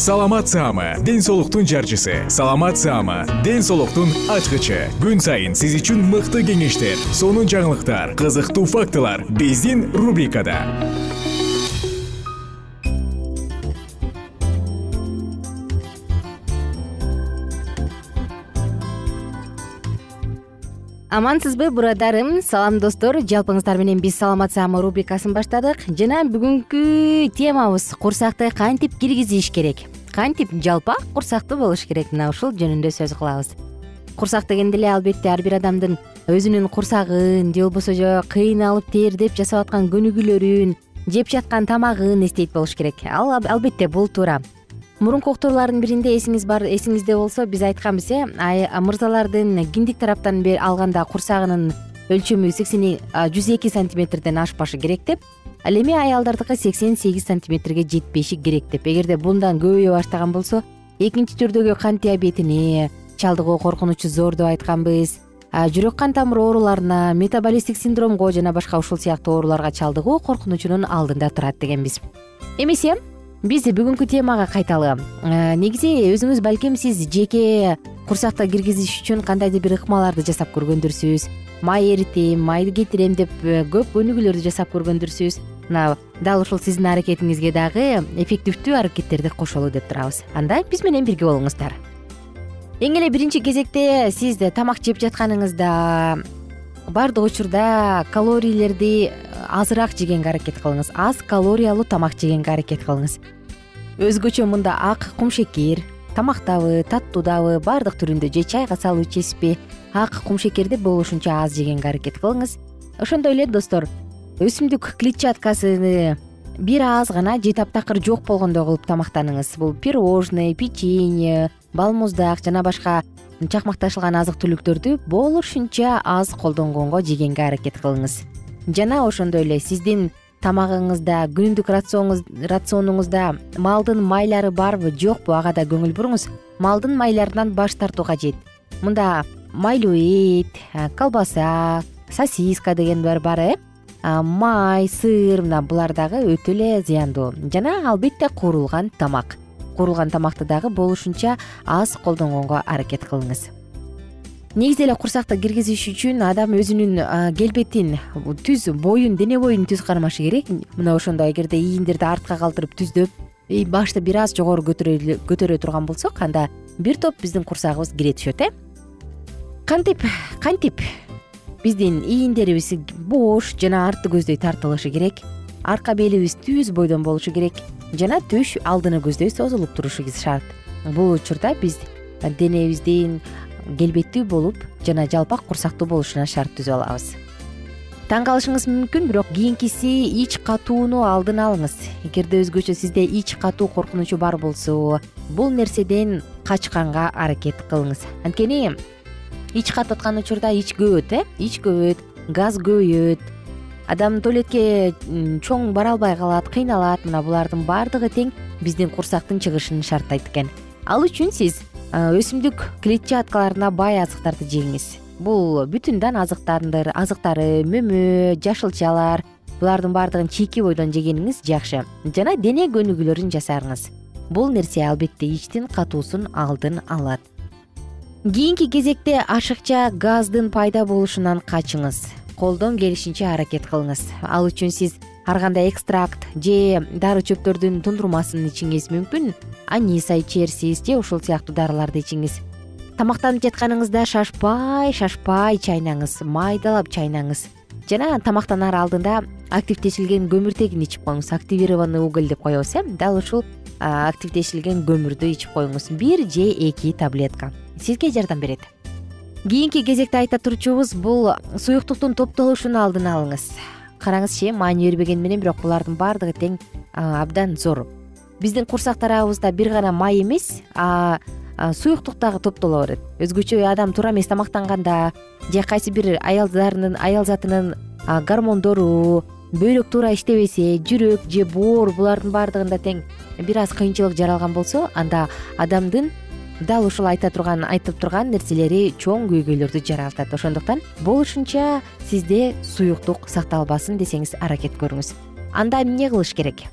саламат саама ден соолуктун жарчысы. Саламат саама ден соолуктун ачкычы. Күн сайын сиз үчүн мыкты кеңештер сонун жаңылыктар кызыктуу фактылар биздин рубрикада. Амансызбы бурадарым салам достор. Жалпыңыздар менен биз саламат саама рубрикасын баштадык. Жана бүгүнкү темабыз курсакты кантип киргизиш керек кантип жалпак курсактуу болуш керек. Мына ушул жөнүндө сөз кылабыз. Курсак дегенде эле албетте ар бир адамдын өзүнүн курсагын же болбосо кыйналып тердеп жасап аткан көнүгүүлөрүн жеп жаткан тамагын эстейт болуш керек. Ал албетте бул туура. Мурунку уктуруулардын биринде эсиңиз бар эсиңизде болсо биз айтканбыз э мырзалардын киндик тараптан алганда курсагынын өлчөмү сексен жүз эки сантиметрден ашпашы керек деп ал эми аялдардыкы сексен сегиз сантиметрге жетпеши керек деп. Эгерде bunдан көбөйө баштаган болсо экинчи түрдөгү кант диабетине чалдыгуу коркунучу зор деп айтканбыз. Жүрөк кан тамыр ооруларына метаболисттик синдромго жана башка ушул сыяктуу ооруларга чалдыгуу коркунучунун алдында турат дегенбиз. Эмесе биз бүгүнкү темага кайталы. Э, негизи өзүңүз балким сиз жеке курсакты киргизиш үчүн кандайдыр бир ыкмаларды жасап көргөндүрсүз май эритем майды кетирем деп э, көп көнүгүүлөрдү жасап көргөндүрсүз. Мына дал ушул сиздин аракетиңизге дагы эффективдүү аракеттерди кошолу деп турабыз. Анда биз менен бирге болуңуздар. Эң эле биринчи кезекте сиз тамак жеп жатканыңызда баардык учурда калорийлерди азыраак жегенге аракет кылыңыз. Аз калориялуу тамак жегенге аракет кылыңыз. Өзгөчө мында ак кумшекер тамактабы таттуудабы баардык түрүндө же чайга салып ичесизби ак кумшекерди болушунча аз жегенге аракет кылыңыз. Ошондой эле достор өсүмдүк клетчаткасыны бир аз гана же таптакыр жок болгондой кылып тамактаныңыз. Бул пирожный печенье балмуздак жана башка чакмакташылган азык түлүктөрдү болушунча аз колдонгонго жегенге аракет кылыңыз. Жана ошондой эле сиздин тамагыңызда күнүмдүк рационуңузда малдын майлары барбы жокпу? Ага да көңүл буруңуз. Малдын майларынан баш тартуу кажет. Мында майлуу эт колбаса сосиска дегендер бар э? Май сыр мына булар дагы өтө эле зыяндуу. Жана албетте куурулган тамак. Куурулган тамакты дагы болушунча аз колдонгонго аракет кылыңыз негизи эле курсакты киргизиш үчүн адам өзүнүн келбетин түз боюн дене боюн түз кармашы керек. Мына ошондо эгерде ийиндерди артка калтырып түздөп башты бир аз жогору көтөрө турган болсок анда бир топ биздин курсагыбыз кире түшөт э. Кантип кантип биздин ийиндерибиз бош жана артты көздөй тартылышы керек? Арка белибиз түз бойдон болушу керек жана түш алдыны көздөй созулуп турушу шарт. Бул учурда биз денебиздин келбеттүү болуп жана жалпак курсактуу болушуна шарт түзүп алабыз. Таң калышыңыз мүмкүн бирок кийинкиси ич катууну алдын алыңыз. Эгерде өзгөчө сизде ич катуу коркунучу бар болсо бул нерседен качканга аракет кылыңыз. Анткени ич катып аткан учурда ич көбөйт э? Ич көбөйт газ көбөйөт адам туалетке чоң бара албай калат кыйналат. Мына булардын баардыгы тең биздин курсактын чыгышын шарттайт экен. Ал үчүн сиз өсүмдүк клетчаткаларына бай азыктарды жеңиз. Бул бүтүн дан азыктары мөмө жашылчалар булардын баардыгын чийки бойдон жегениңиз жакшы. Жана дене көнүгүүлөрүн жасаңыз бул нерсе албетте ичтин катуусун алдын алат. Кийинки кезекте ашыкча газдын пайда болушунан качыңыз. Колдон келишинче аракет кылыңыз. Ал үчүн сиз ар кандай экстракт же дары чөптөрдүн тундурмасын ичиңиз мүмкүн? Аниса ичерсиз же ушул сыяктуу дарыларды ичиңиз. Тамактанып жатканыңызда шашпай шашпай чайнаңыз майдалап чайнаңыз. Жана тамактанаар алдында активдешилген көмүртегин ичип коюңуз активированный уголь деп коебуз э? Дал ушул активдешилген көмүрдү ичип коюңуз. Бир же эки таблетка. Сизге жардам берет. Кийинки кезекте айта турчубуз бул суюктуктун топтолушун алдын алыңыз караңызчы маани бербеген менен бирок булардын баардыгы тең абдан зор. Биздин курсак тарабыбызда бир гана май эмес суюктук дагы топтоло берет өзгөчө адам туура эмес тамактанганда же кайсы бир аялдарынын аял затынын гормондору бөйрөк туура иштебесе жүрөк же боор булардын баардыгында тең бир аз кыйынчылык жаралган болсо анда адамдын дал ушул айта турган айтып турган нерселери чоң көйгөйлөрдү жаратат ошондуктан болушунча сизде суюктук сакталбасын десеңиз аракет көрүңүз. Анда эмне кылыш керек?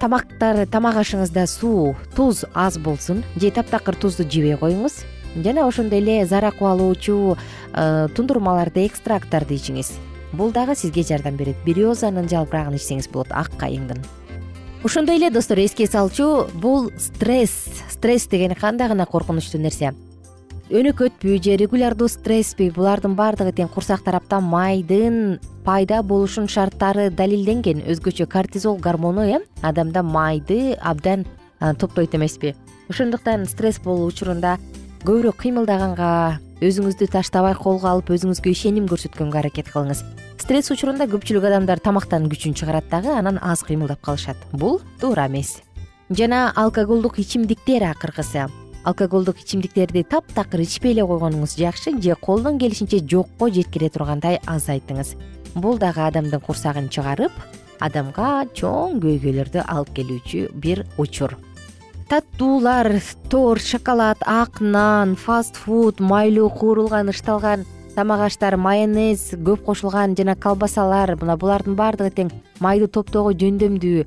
Тамактар тамак ашыңызда суу туз аз болсун же таптакыр тузду жебей коюңуз жана ошондой эле заара кубалоочу э, тундурмаларды экстракттарды ичиңиз. Бул дагы сизге жардам берет. Березанын жалбырагын ичсеңиз болот ак кайыңдын ошондой эле достор эске салчу бул стресс. Стресс деген кандай гана коркунучтуу нерсе. Өнөкөтпү же регулярдуу стресспи булардын баардыгы тең курсак тараптан майдын пайда болушунун шарттары далилденген. Өзгөчө кортизол гормону э адамда майды абдан топтойт эмеспи. Ошондуктан стресс болуу учурунда көбүрөөк кыймылдаганга өзүңүздү таштабай колго алып өзүңүзгө ишеним көрсөткөнгө аракет кылыңыз. Стресс учурунда көпчүлүк адамдар тамактан күчүн чыгарат дагы анан аз кыймылдап калышат. Бул туура эмес. Жана алкоголдук ичимдиктер акыркысы. Алкоголдук ичимдиктерди таптакыр ичпей эле койгонуңуз жакшы же колдон келишинче жокко жеткире тургандай азайтыңыз. Бул дагы адамдын курсагын чыгарып адамга чоң көйгөйлөрдү алып келүүчү бир учур таттуулар торт шоколад ак нан фаст фуд майлуу куурулган ышталган тамак аштар майонез көп кошулган жана колбасалар. Мына булардын баардыгы тең майды топтоого жөндөмдүү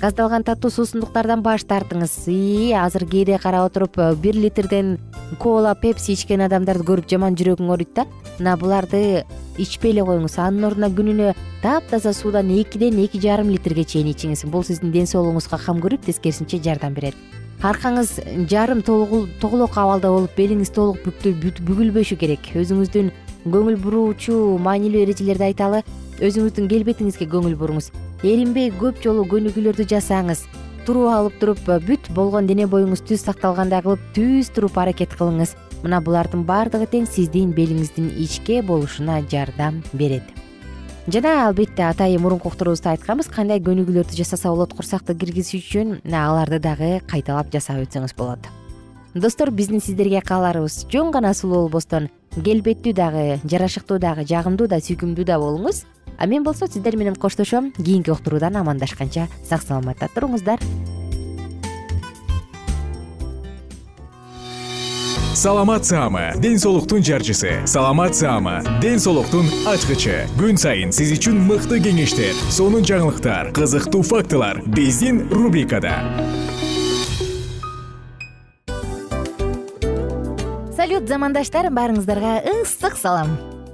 газдалган таттуу суусундуктардан баш тартыңыз. Ии азыр кээде карап отуруп э, бир литрден кола пепси ичкен адамдарды көрүп жаман жүрөгүң ооруйт да. Мына буларды ичпей эле коюңуз. Анын ордуна күнүнө таптаза суудан экиден эки жарым литрге чейин ичиңиз. Бул сиздин ден соолугуңузга кам көрүп тескерисинче жардам берет. Аркаңыз жарым тоголок абалда болуп белиңиз толук бүгүлбөшү керек. Өзүңүздүн көңүл буруучу маанилүү эрежелерди айталы өзүңүздүн келбетиңизге көңүл буруңуз эринбей көп жолу көнүгүүлөрдү жасаңыз. Туруп алып туруп бүт болгон дене боюңуз түз сакталгандай кылып түз туруп аракет кылыңыз. Мына булардын баардыгы тең сиздин белиңиздин ичке болушуна жардам берет. Жана албетте атайын мурунку уктурубузда айтканбыз кандай көнүгүүлөрдү жасаса болот курсакты киргизүү үчүн аларды дагы кайталап жасап өтсөңүз болот. Достор биздин сиздерге кааларыбыз жөн гана сулуу болбостон келбеттүү дагы жарашыктуу дагы жагымдуу да сүйкүмдүү да болуңуз а мен болсо сиздер менен коштошом. Кийинки уктуруудан амандашканча сак саламатта туруңуздар. Саламат саама ден соолуктун жарчысы. Саламат саама ден соолуктун ачкычы. Күн сайын сиз үчүн мыкты кеңештер сонун жаңылыктар кызыктуу фактылар биздин рубрикада. Салют замандаштар баарыңыздарга ысык салам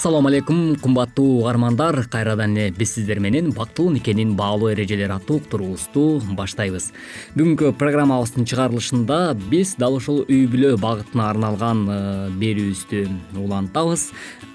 ассалому алейкум кымбаттуу угармандар. Кайрадан эле биз сиздер менен бактылуу никенин баалуу эрежелери аттуу уктуруубузду баштайбыз. Бүгүнкү программабыздын чыгарылышында биз дал ушул үй бүлө багытына арналган э, берүүбүздү улантабыз.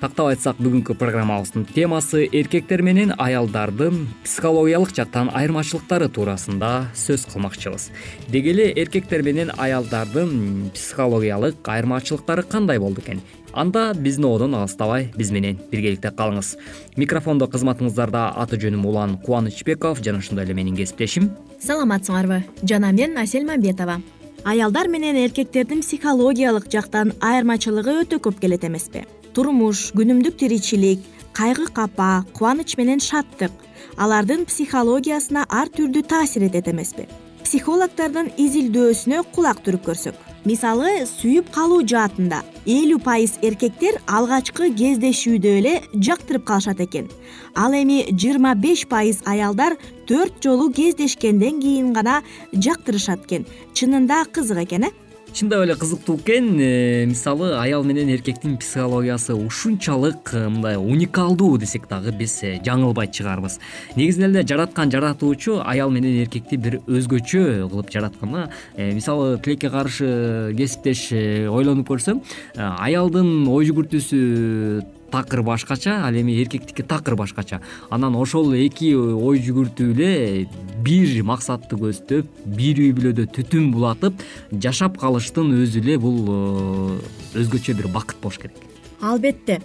Тактап айтсак бүгүнкү программабыздын темасы эркектер менен аялдардын психологиялык жактан айырмачылыктары туурасында сөз кылмакчыбыз. Деги эле эркектер менен аялдардын психологиялык айырмачылыктары кандай болду экен анда биздин одон алыстабай биз менен биргеликте калыңыз. Микрофондо кызматыңыздарда аты жөнүм улан кубанычбеков жана ошондой эле менин кесиптешим. Саламатсыңарбы жана мен асель мамбетова. Аялдар менен эркектердин психологиялык жактан айырмачылыгы өтө көп келет эмеспи. Турмуш күнүмдүк тиричилик кайгы капа кубаныч менен шаттык алардын психологиясына ар түрдүү таасир этет эмеспи. Психологдордун изилдөөсүнө кулак түрүп көрсөк мисалы сүйүп калуу жаатында элүү пайыз эркектер алгачкы кездешүүдө эле жактырып калышат экен. Ал эми жыйырма беш пайыз аялдар төрт жолу кездешкенден кийин гана жактырышат экен. Чынында кызык экен э чындап эле кызыктуу экен. Э, мисалы аял менен эркектин психологиясы ушунчалык э, мындай уникалдуу десек дагы биз э, жаңылбайт чыгарбыз. Негизинен эле жараткан жаратуучу аял менен эркекти бир өзгөчө кылып жараткан мисалы тилекке каршы кесиптеш ойлонуп көрсөң аялдын ой жүгүртүүсү такыр башкача ал эми эркектики такыр башкача. Анан ошол эки ой жүгүртүү эле бир максатты көздөп бир үй бүлөдө түтүн булатып жашап калыштын өзү эле бул э, өзгөчө бир бакыт болуш керек албетте.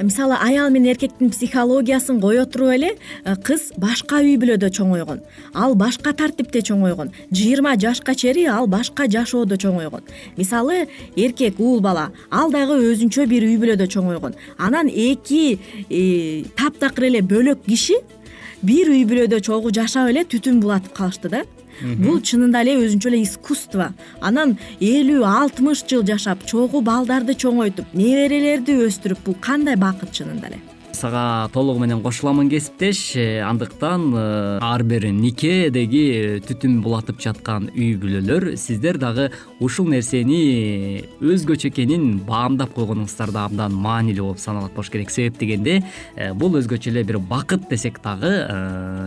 Мисалы аял менен эркектин психологиясын кое туруп эле э, кыз башка үй бүлөдө чоңойгон ал башка тартипте чоңойгон жыйырма жашка чейин ал башка жашоодо чоңойгон мисалы эркек уул бала ал дагы өзүнчө бир үй бүлөдө чоңойгон анан эки э, таптакыр эле бөлөк киши бир үй бүлөдө чогуу жашап эле түтүн булатып калышты да бул чынында эле өзүнчө эле искусство. Анан элүү алтымыш жыл жашап чогуу балдарды чоңойтуп неберелерди өстүрүп бул кандай бакыт чынында эле мисага толугу менен кошуламын кесиптеш. Андыктан ар бир никедеги түтүн булатып жаткан үй бүлөлөр сиздер дагы ушул нерсени өзгөчө экенин баамдап койгонуңуздар да абдан маанилүү болуп саналат болуш керек. Себеп дегенде бул өзгөчө эле бир бакыт десек дагы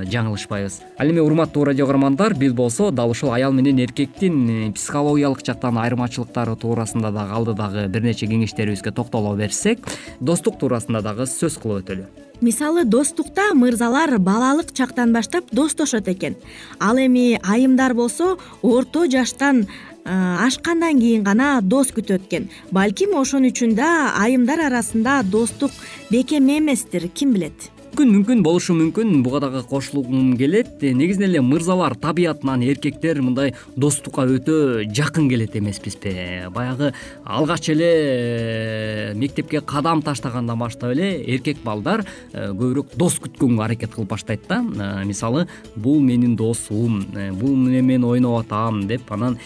жаңылышпайбыз. Ал эми урматтуу радио каармандар биз болсо дал ушул аял менен эркектин психологиялык жактан айырмачылыктары туурасында дагы алдыдагы бир нече кеңештерибизге токтоло берсек достук туурасында дагы сөз кылып өтөлү мисалы достукта мырзалар балалык чактан баштап достошот экен. Ал эми айымдар болсо орто жаштан ашкандан кийин гана дос күтөт экен. Балким ошон үчүн да айымдар арасында достук бекем эместир ким билет мүмкүн мүмкүн болушу мүмкүн. Буга дагы кошулгум келет. Негизинен эле мырзалар табиятынан эркектер мындай достукка өтө жакын келет эмеспизби баягы алгач эле э, мектепке кадам таштагандан баштап эле эркек балдар э, көбүрөөк дос күткөнгө аракет кылып баштайт да. Э, мисалы бул менин досум бул менен мен ойноп атам деп анан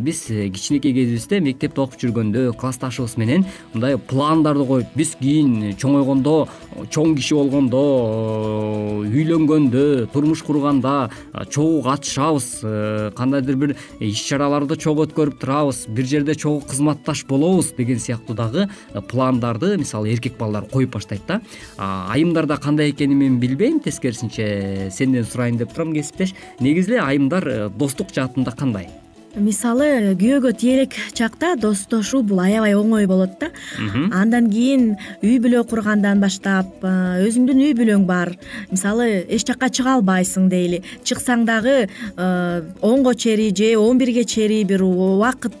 биз кичинекей кезибизде мектепте окуп жүргөндө классташыбыз менен мындай пландарды коюп биз кийин чоңойгондо чоң киши болгондо Э, үйлөнгөндө турмуш курганда э, чогуу катышабыз э, кандайдыр бир иш чараларды чогуу өткөрүп турабыз бир жерде чогуу кызматташ болобуз деген сыяктуу дагы пландарды мисалы эркек балдар коюп баштайт да. Айымдарда кандай экенин мен билбейм тескерисинче сенден сурайын деп турам кесиптеш. Негизи эле айымдар достук жаатында кандай мисалы күйөөгө тиелек чакта достошуу бул аябай оңой болот да. Андан кийин үй бүлө кургандан баштап өзүңдүн үй бүлөң бар. Мисалы эч жака чыга албайсың дейли. Чыксаң дагы онго чейин же он бирге чейин бир убакыт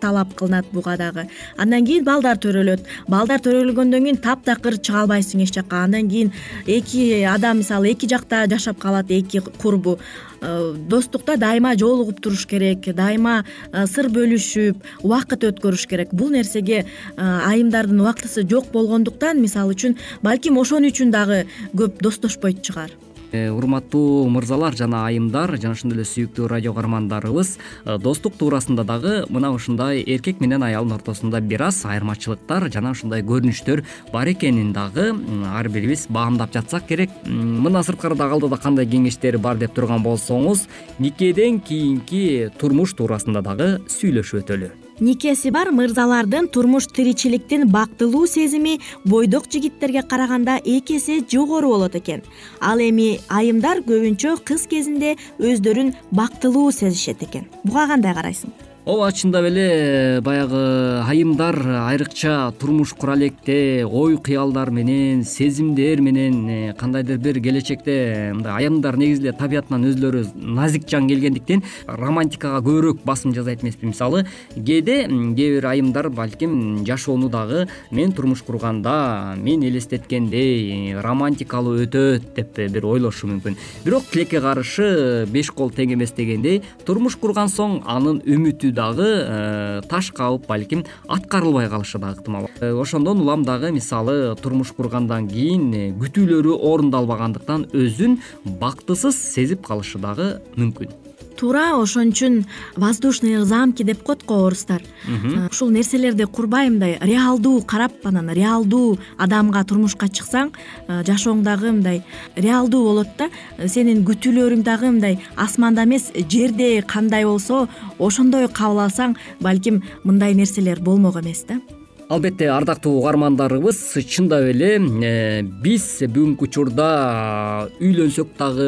талап кылынат буга дагы. Андан кийин балдар төрөлөт. Балдар төрөлгөндөн кийин таптакыр чыга албайсың эч жака андан кийин эки адам мисалы эки жакта жашап калат эки курбу. Э, достукта дайыма жолугуп туруш керек дайыма э, сыр бөлүшүп убакыт өткөрүш керек. Бул нерсеге э, айымдардын убактысы жок болгондуктан мисалы үчүн балким ошон үчүн дагы көп достошпойт чыгар. Э, урматтуу мырзалар жана айымдар жана ошондой эле сүйүктүү радио каармандарыбыз э, достук туурасында дагы мына ушундай эркек менен аялдын ортосунда бир аз айырмачылыктар жана ушундай көрүнүштөр бар экенин дагы ар бирибиз баамдап жатсак керек. Мындан сырткары дагы алдыда кандай кеңештер бар деп турган болсоңуз никеден кийинки турмуш туурасында дагы сүйлөшүп өтөлү никеси бар мырзалардын турмуш тиричиликтин бактылуу сезими бойдок жигиттерге караганда эки эсе жогору болот экен. Ал эми айымдар көбүнчө кыз кезинде өздөрүн бактылуу сезишет экен. Буга кандай карайсың ооба чындап эле баягы айымдар айрыкча турмуш кура электе ой кыялдар менен сезимдер менен э, кандайдыр бир келечекте мындай айымдар негизи эле табиятынан өзүлөрү назик жан келгендиктен романтикага көбүрөөк басым жасайт эмеспи. Мисалы кээде кээ бир айымдар балким жашоону дагы мен турмуш курганда мен элестеткендей романтикалуу өтөт деп бир ойлошу мүмкүн. Бирок тилекке каршы беш кол тең эмес дегендей турмуш курган соң анын үмүтү дагы э, таш кабып балким аткарылбай калышы дагы ыктымал э, ошондон улам дагы мисалы турмуш кургандан кийин э, күтүүлөрү орундалбагандыктан өзүн бактысыз сезип калышы дагы мүмкүн туура ошон үчүн воздушные замки деп коет го орустар ушул нерселерди курбай мындай реалдуу карап анан реалдуу адамга турмушка чыксаң жашооң дагы мындай реалдуу болот да сенин күтүүлөрүң дагы мындай асманда эмес жерде кандай болсо ошондой кабыл алсаң балким мындай нерселер болмок эмес да албетте ардактуу угармандарыбыз чындап эле э, биз бүгүнкү учурда үйлөнсөк дагы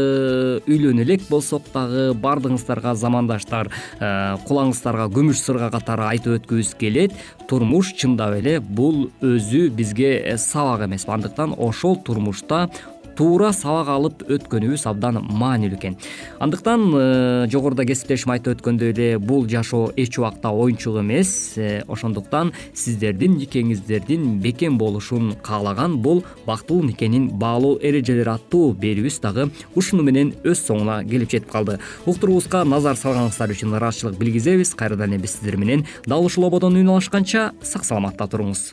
үйлөнө элек болсок дагы баардыгыңыздарга замандаштар э, кулаңыздарга күмүш сырга катары айтып өткүбүз келет. Турмуш чындап эле бул өзү бизге сабак эмеспи андыктан ошол турмушта туура сабак алып өткөнүбүз абдан маанилүү экен. Андыктан э, жогоруда кесиптешим айтып өткөндөй эле бул жашоо эч убакта оюнчук эмес. Э, ошондуктан сиздердин никеңиздердин бекем болушун каалаган бул бактылуу никенин баалоо эрежелери аттуу берүүбүз дагы ушуну менен өз соңуна келип жетип калды. Уктуруубузга назар салганыңыздар үчүн ыраазычылык билгизебиз. Кайрадан эле биз сиздер менен дал ушул ободон үн алышканча сак саламатта туруңуз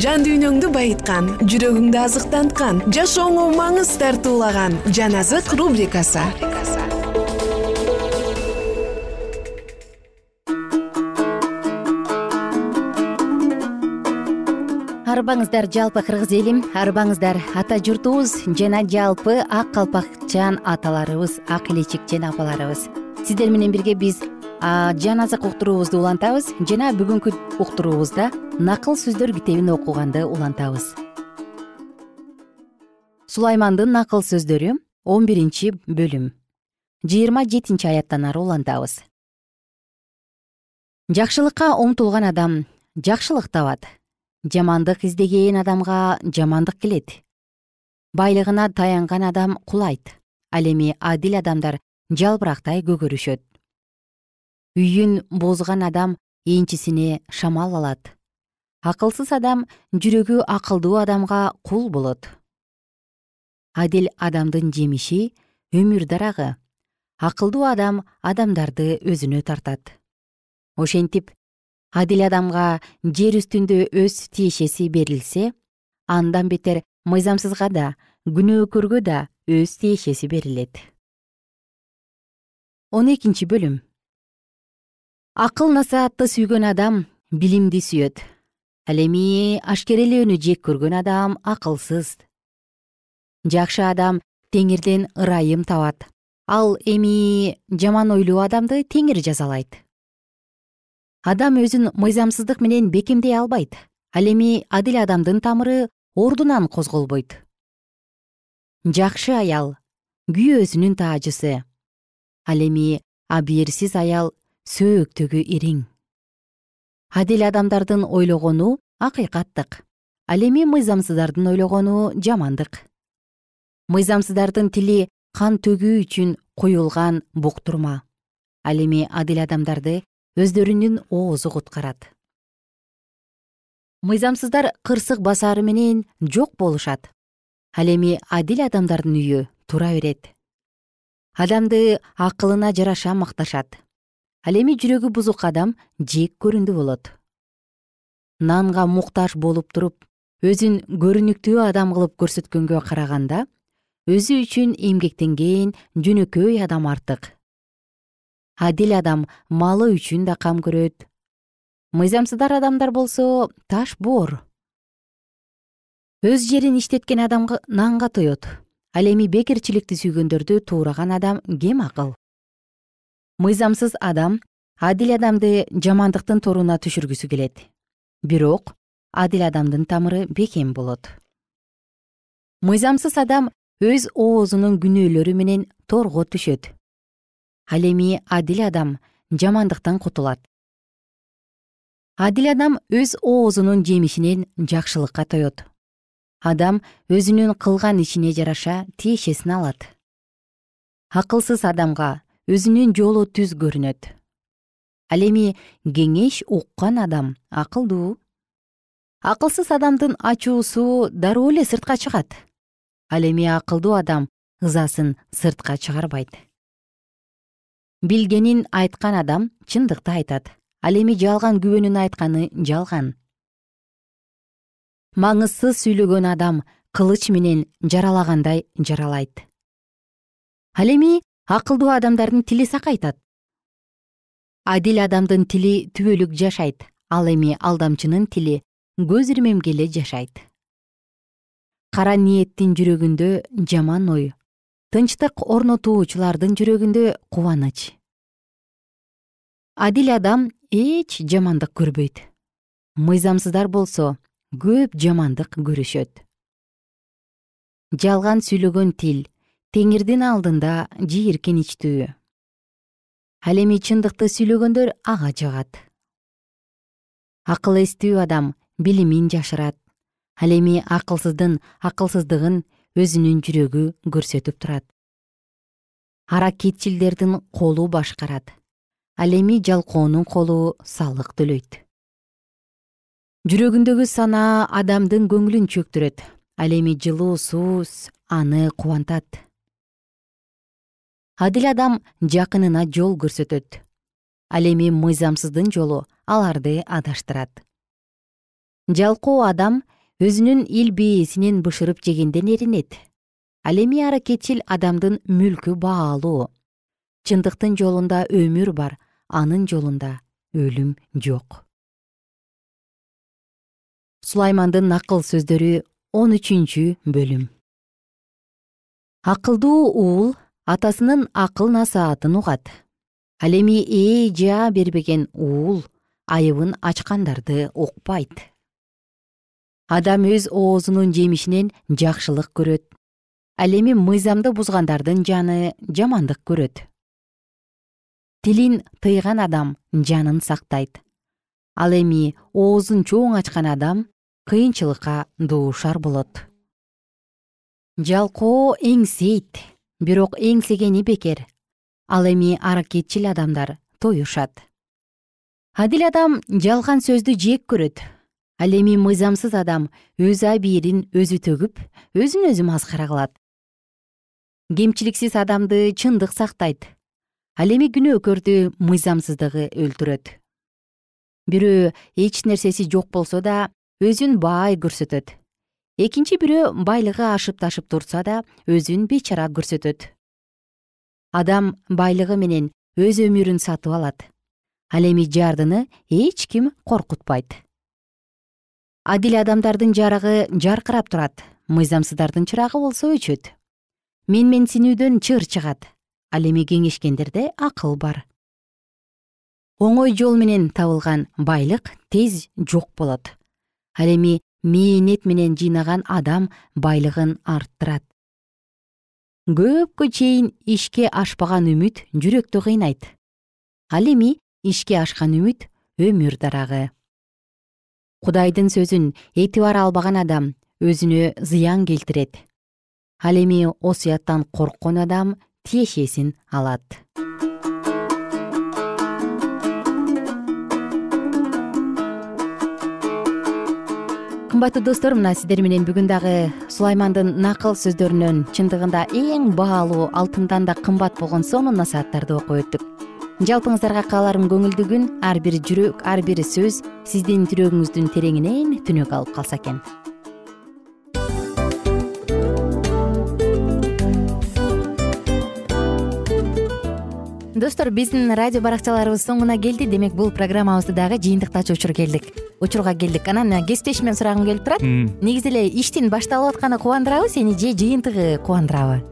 жан дүйнөңдү байыткан жүрөгүңдү азыктанткан жашооңо маңыз тартуулаган жан азык рубрикасы. Арыбаңыздар жалпы кыргыз элим арыбаңыздар ата журтубуз жана жалпы ак калпакчан аталарыбыз ак илечекчен апаларыбыз. Сиздер менен бирге биз жан азык уктуруубузду улантабыз жана бүгүнкү уктуруубузда накыл сөздөр китебин окуганды улантабыз. Сулаймандын накыл сөздөрү он биринчи бөлүм. Жыйырма жетинчи аяттан ары улантабыз. Жакшылыкка умтулган адам жакшылык табат. Жамандык издеген адамга жамандык келет байлыгына таянган адам кулайт. Ал эми адил адамдар жалбырактай көгөрүшөт үйүн бузган адам энчисине шамал алат. Акылсыз адам жүрөгү акылдуу адамга кул болот. Адил адамдын жемиши өмүр дарагы. Акылдуу адам адамдарды өзүнө тартат. Ошентип адил адамга жер үстүндө өз тиешеси берилсе андан бетер мыйзамсызга да күнөөкөргө да өз тиешеси берилет. Он экинчи бөлүм акыл насаатты сүйгөн адам билимди сүйөт. Ал эми ашкерелөөнү жек көргөн адам акылсыз. Жакшы адам теңирден ырайым табат. Ал эми жаман ойлуу адамды теңир жазалайт. Адам өзүн мыйзамсыздык менен бекемдей албайт. Ал эми адил адамдын тамыры ордунан козголбойт. Жакшы аял күйөөсүнүн таажысы ал эми абийирсиз аял сөөктөгү ириң. Адил адамдардын ойлогону акыйкаттык ал эми мыйзамсыздардын ойлогону жамандык. Мыйзамсыздардын тили кан төгүү үчүн куюлган буктурма ал эми адил адамдарды өздөрүнүн оозу куткарат мыйзамсыздар кырсык басаары менен жок болушат ал эми адил адамдардын үйү тура берет. Адамды акылына жараша макташат ал эми жүрөгү бузук адам жек көрүндү болот. Нанга муктаж болуп туруп өзүн көрүнүктүү адам кылып көрсөткөнгө караганда өзү үчүн эмгектенген жөнөкөй адам артык. Адил адам малы үчүн да кам көрөт. Мыйзамсыздар адамдар болсо таш боор. Өз жерин иштеткен адам нанга тоет ал эми бекерчиликти сүйгөндөрдү туураган адам кем акыл мыйзамсыз адам адил адамды жамандыктын торуна түшүргүсү келет. Бирок адил адамдын тамыры бекем болот. Мыйзамсыз адам өз оозунун күнөөлөрү менен торго түшөт. Ал эми адил адам жамандыктан кутулат. Адил адам өз оозунун жемишинен жакшылыкка тоет адам өзүнүн кылган ишине жараша тиешесин алат. Акылсыз адамга өзүнүн жолу түз көрүнөт. Ал эми кеңеш уккан адам акылдуу. Акылсыз адамдын ачуусу дароо эле сыртка чыгат. Ал эми акылдуу адам ызасын сыртка чыгарбайт. Билгенин айткан адам чындыкты айтат. Ал эми жалган күбөнүн айтканы жалган. Маңызсыз сүйлөгөн адам кылыч менен жаралагандай жаралайт. Ал эми акылдуу адамдардын тили сакайтат. Адил адамдын тили түбөлүк жашайт. Ал эми алдамчынын тили көз ирмемге эле жашайт. Кара ниеттин жүрөгүндө жаман ой. Тынчтык орнотуучулардын жүрөгүндө кубаныч. Адил адам эч жамандык көрбөйт. Мыйзамсыздар болсо көп жамандык көрүшөт. Жалган сүйлөгөн тил теңирдин алдында жийиркеничтүү ал эми чындыкты сүйлөгөндөр ага жагат акыл эстүү адам билимин жашырат. Ал эми акылсыздын акылсыздыгын өзүнүн жүрөгү көрсөтүп турат. Аракетчилдердин колу башкарат. Ал эми жалкоонун колу салык төлөйт. Жүрөгүндөгү санаа адамдын көңүлүн чөктүрөт. Ал эми жылуу сууз аны кубантат адил адам жакынына жол көрсөтөт. Ал эми мыйзамсыздын жолу аларды адаштырат. Жалкоо адам өзүнүн ил бээсинен бышырып жегенден эринет. Ал эми аракетчил адамдын мүлкү баалуу. Чындыктын жолунда өмүр бар анын жолунда өлүм жок. Сулаймандын акыл сөздөрү он үчүнчү бөлүм. Акылдуу уул атасынын акыл насаатын угат. Ал эми ээ жаа бербеген уул айыбын ачкандарды укпайт. Адам өз оозунун жемишинен жакшылык көрөт. Ал эми мыйзамды бузгандардын жаны жамандык көрөт. Тилин тыйган адам жанын сактайт. Ал эми оозун чоң ачкан адам кыйынчылыкка дуушар болот. Жалкоо эңсейт бирок эңсегени бекер ал эми аракетчил адамдар тоюшат. Адил адам жалган сөздү жек көрөт. Ал эми мыйзамсыз адам өз абийирин өзү төгүп өзүн өзү маскара кылат. Кемчиликсиз адамды чындык сактайт. Ал эми күнөөкөрдү мыйзамсыздыгы өлтүрөт. Бирөө эч нерсеси жок болсо да өзүн бай көрсөтөт экинчи бирөө байлыгы ашып ташып турса да өзүн бейчара көрсөтөт. Адам байлыгы менен өз өмүрүн сатып алат. Ал эми жардыны эч ким коркутпайт. Адил адамдардын жарыгы жаркырап турат. Мыйзамсыздардын чырагы болсо өчөт. Менменсинүүдөн чыр чыгат. Ал эми кеңешкендерде акыл бар. Оңой жол менен табылган байлык тез жок болот. Ал эми мээнет менен жыйнаган адам байлыгын арттырат. Көпкө чейин ишке ашпаган үмүт жүрөктү кыйнайт. Ал эми ишке ашкан үмүт өмүр дарагы. Кудайдын сөзүн этибар албаган адам өзүнө зыян келтирет. Ал эми осуяттан корккон адам тиешесин алат кымбаттуу достор мына сиздер менен бүгүн дагы сулаймандын накыл сөздөрүнөн чындыгында эң баалуу алтындан да кымбат болгон сонун насааттарды окуп өттүк. Жалпыңыздарга кааларым көңүлдүү күн ар бир жүрөк ар бир сөз сиздин жүрөгүңүздүн тереңинен түнөк алып калса экен достор биздин радио баракчаларыбыз соңуна келди. Демек бул программабызды дагы жыйынтыктачу учур келдик. Учурга келдик. Анан кесиптешимден сурагым келип турат. Негизи эле иштин башталып атканы кубандырабы сени же жыйынтыгы кубандырабы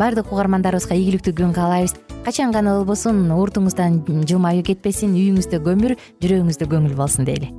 баардык угармандарыбызга ийгиликтүү күн каалайбыз. Качан гана болбосун уртуңуздан жылмаюу кетпесин үйүңүздө көмүр жүрөгүңүздө көңүл болсун дейли